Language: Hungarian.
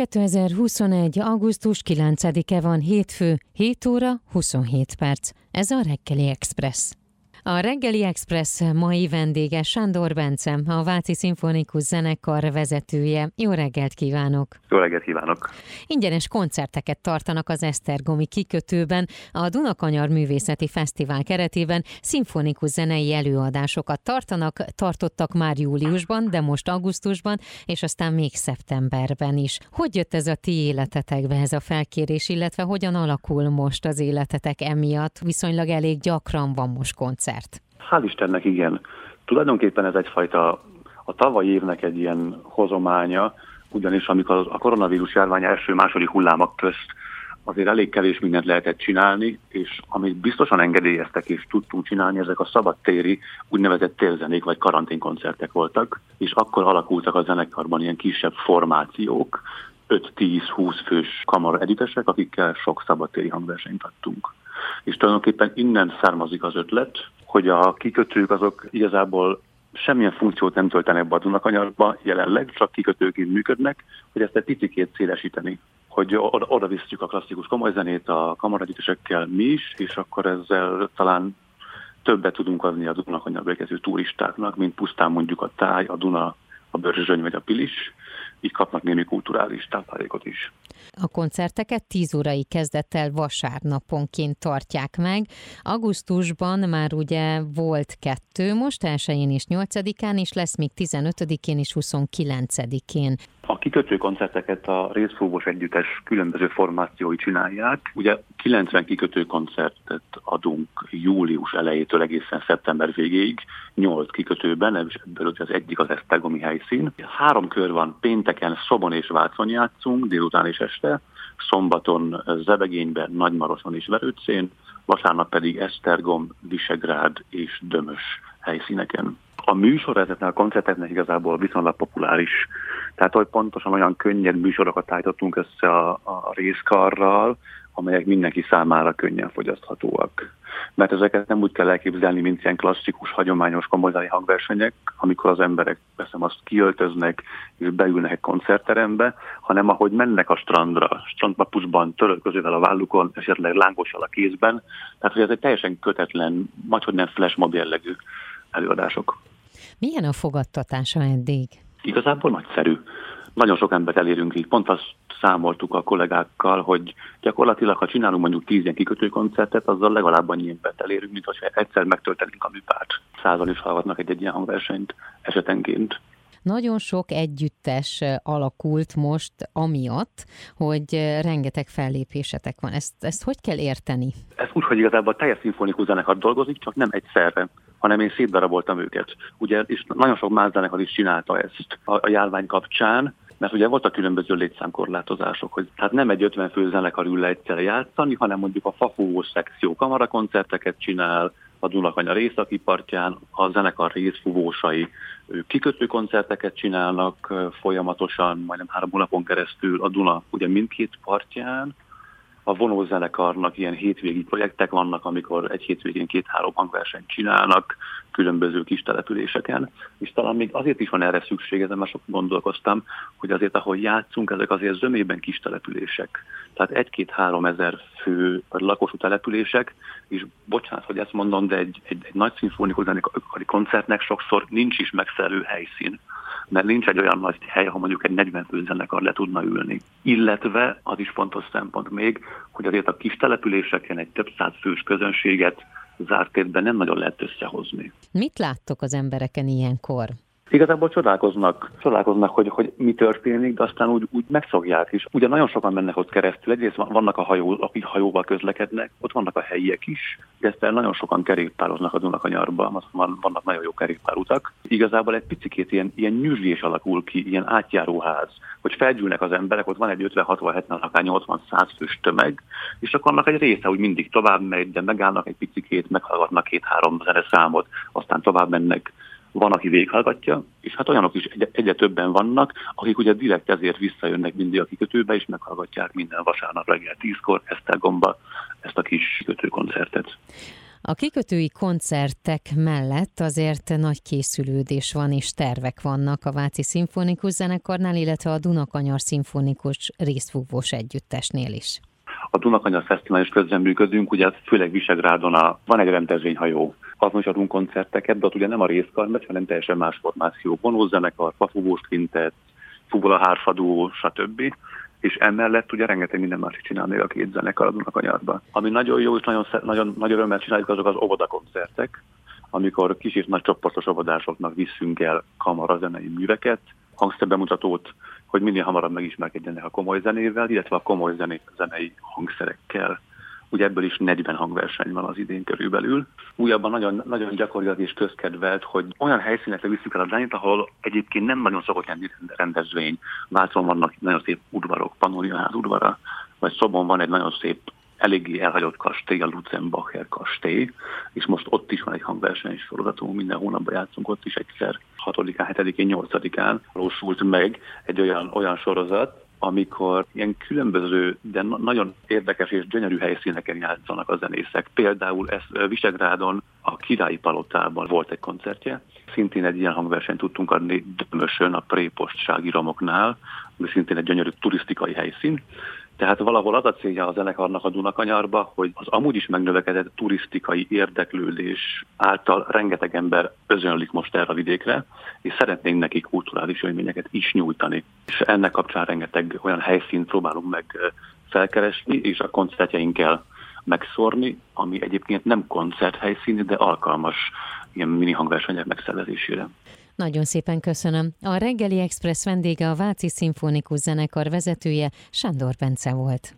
2021. augusztus 9-e van hétfő, 7 óra 27 perc. Ez a Reggeli Express. A reggeli Express mai vendége Sándor Bence, a Váci Szimfonikus Zenekar vezetője. Jó reggelt kívánok! Jó reggelt kívánok! Ingyenes koncerteket tartanak az Esztergomi kikötőben. A Dunakanyar Művészeti Fesztivál keretében szimfonikus zenei előadásokat tartanak, tartottak már júliusban, de most augusztusban, és aztán még szeptemberben is. Hogy jött ez a ti életetekbe, ez a felkérés, illetve hogyan alakul most az életetek emiatt? Viszonylag elég gyakran van most koncert koncert. Hál' Istennek igen. Tulajdonképpen ez egyfajta a tavalyi évnek egy ilyen hozománya, ugyanis amikor a koronavírus járvány első-második hullámak közt azért elég kevés mindent lehetett csinálni, és amit biztosan engedélyeztek és tudtunk csinálni, ezek a szabadtéri úgynevezett térzenék vagy karanténkoncertek voltak, és akkor alakultak a zenekarban ilyen kisebb formációk, 5-10-20 fős kamar editesek, akikkel sok szabadtéri hangversenyt adtunk. És tulajdonképpen innen származik az ötlet, hogy a kikötők azok igazából semmilyen funkciót nem töltenek be a Dunakanyarba jelenleg, csak kikötőként működnek, hogy ezt egy picikét szélesíteni. Hogy oda, oda visszük a klasszikus komoly zenét a kamaradítesekkel mi is, és akkor ezzel talán többet tudunk adni a Dunakanyarba érkező turistáknak, mint pusztán mondjuk a táj, a Duna, a Börzsöny vagy a Pilis, így kapnak némi kulturális táplálékot is. A koncerteket 10 órai kezdettel vasárnaponként tartják meg. Augusztusban már ugye volt kettő, most elsőjén és 8-án is lesz, még 15-én és 29-én. A kikötő koncerteket a részfúvós együttes különböző formációi csinálják. Ugye 90 kikötő koncertet adunk július elejétől egészen szeptember végéig, 8 kikötőben, és ebből az egyik az Esztergomi helyszín. Három kör van, pénteken Szobon és Vácon játszunk, délután és este, szombaton Zebegényben, Nagymaroson és Verőcén, vasárnap pedig Esztergom, Visegrád és Dömös helyszíneken. A műsor ezeknek a koncerteknek igazából viszonylag populáris tehát, hogy pontosan olyan könnyed műsorokat állítottunk össze a, a részkarral, amelyek mindenki számára könnyen fogyaszthatóak. Mert ezeket nem úgy kell elképzelni, mint ilyen klasszikus, hagyományos komolyzári hangversenyek, amikor az emberek veszem azt kiöltöznek és beülnek egy koncertterembe, hanem ahogy mennek a strandra, strandpapucsban, törölközővel a vállukon, esetleg lángossal a kézben. Tehát, hogy ez egy teljesen kötetlen, hogy nem flashmob jellegű előadások. Milyen a fogadtatása eddig? Igazából nagyszerű. Nagyon sok embert elérünk így. Pont azt számoltuk a kollégákkal, hogy gyakorlatilag, ha csinálunk mondjuk tíz ilyen kikötőkoncertet, azzal legalább annyi embert elérünk, mint hogyha egyszer megtöltenénk a műpárt. Százan is hallgatnak egy-egy ilyen hangversenyt esetenként. Nagyon sok együttes alakult most amiatt, hogy rengeteg fellépésetek van. Ezt, ezt hogy kell érteni? Ez úgy, hogy igazából a teljes szimfonikus zenekar dolgozik, csak nem egyszerre hanem én szétdaraboltam őket. Ugye, és nagyon sok más zenekar is csinálta ezt a, a járvány kapcsán, mert ugye voltak különböző létszámkorlátozások, hogy hát nem egy 50 fő zenekar ül le egyszerre játszani, hanem mondjuk a fafúvó szekció kamarakoncerteket csinál, a Dunakanyar északi partján, a zenekar részfúvósai kikötő koncerteket csinálnak folyamatosan, majdnem három hónapon keresztül a Duna ugye mindkét partján, a vonózenekarnak ilyen hétvégi projektek vannak, amikor egy hétvégén két-három hangversenyt csinálnak különböző kis településeken, és talán még azért is van erre szükség, ezen már sok gondolkoztam, hogy azért, ahol játszunk, ezek azért zömében kis települések. Tehát egy-két-három ezer fő lakosú települések, és bocsánat, hogy ezt mondom, de egy, egy, egy nagy szimfonikus koncertnek sokszor nincs is megfelelő helyszín mert nincs egy olyan nagy hely, ahol mondjuk egy 40 fő zenekar le tudna ülni. Illetve az is fontos szempont még, hogy azért a kis településeken egy több száz fős közönséget zárt térben nem nagyon lehet összehozni. Mit láttok az embereken ilyenkor? Igazából csodálkoznak, csodálkoznak, hogy, hogy mi történik, de aztán úgy, úgy megszokják is. Ugye nagyon sokan mennek ott keresztül, egyrészt vannak a hajó, akik hajóval közlekednek, ott vannak a helyiek is, de ezt nagyon sokan kerékpároznak a Dunakanyarba, van, vannak nagyon jó kerékpárutak. Igazából egy picit ilyen, ilyen nyüzsés alakul ki, ilyen átjáróház, hogy felgyűlnek az emberek, ott van egy 50, 60, 70, akár 80, 100 fős tömeg, és akkor annak egy része úgy mindig tovább megy, de megállnak egy picit, meghallgatnak két-három zene számot, aztán tovább mennek van, aki véghallgatja, és hát olyanok is egy- egyre többen vannak, akik ugye direkt ezért visszajönnek mindig a kikötőbe, és meghallgatják minden vasárnap reggel tízkor Esztergomba ezt a kis kikötőkoncertet. A kikötői koncertek mellett azért nagy készülődés van és tervek vannak a Váci Szimfonikus Zenekarnál, illetve a Dunakanyar Szimfonikus részfúvós együttesnél is. A Dunakanyar Fesztivál is közreműködünk, ugye főleg Visegrádon a, van egy rendezvényhajó, azon is adunk koncerteket, de ott ugye nem a részkarmet, hanem teljesen más formáció. Vonózenekar, fafúvós kvintet, fuvola hárfadó, stb és emellett ugye rengeteg minden más csinál még a két zenekar a Dunakanyarban. Ami nagyon jó és nagyon, nagyon, nagyon örömmel csináljuk, azok az óvodakoncertek, amikor kis és nagy csoportos óvodásoknak visszünk el kamarazenei műveket, hangszerbemutatót, hogy minél hamarabb megismerkedjenek a komoly zenével, illetve a komoly zenei hangszerekkel. Ugye ebből is 40 hangverseny van az idén körülbelül. Újabban nagyon, nagyon gyakoriak és közkedvelt, hogy olyan helyszínekre visszük el a zenét, ahol egyébként nem nagyon szokott lenni rendezvény. Vácon vannak nagyon szép udvarok, Pannoniaház udvara, vagy Szobon van egy nagyon szép eléggé elhagyott kastély, a Lutzenbacher kastély, és most ott is van egy hangverseny sorozatunk, minden hónapban játszunk ott is egyszer, 6-án, 7-én, 8-án valósult meg egy olyan, olyan sorozat, amikor ilyen különböző, de nagyon érdekes és gyönyörű helyszíneken játszanak a zenészek. Például ez Visegrádon a Királyi Palotában volt egy koncertje, szintén egy ilyen hangversenyt tudtunk adni Dömösön, a prépostsági romoknál, ami szintén egy gyönyörű turisztikai helyszín, tehát valahol az a célja a zenekarnak a Dunakanyarba, hogy az amúgy is megnövekedett turisztikai érdeklődés által rengeteg ember özönlik most erre a vidékre, és szeretnénk nekik kulturális élményeket is nyújtani. És ennek kapcsán rengeteg olyan helyszínt próbálunk meg felkeresni, és a koncertjeinkkel megszórni, ami egyébként nem koncerthelyszín, de alkalmas ilyen mini hangversenyek megszervezésére. Nagyon szépen köszönöm. A reggeli express vendége a Váci Szimfonikus Zenekar vezetője Sándor Bence volt.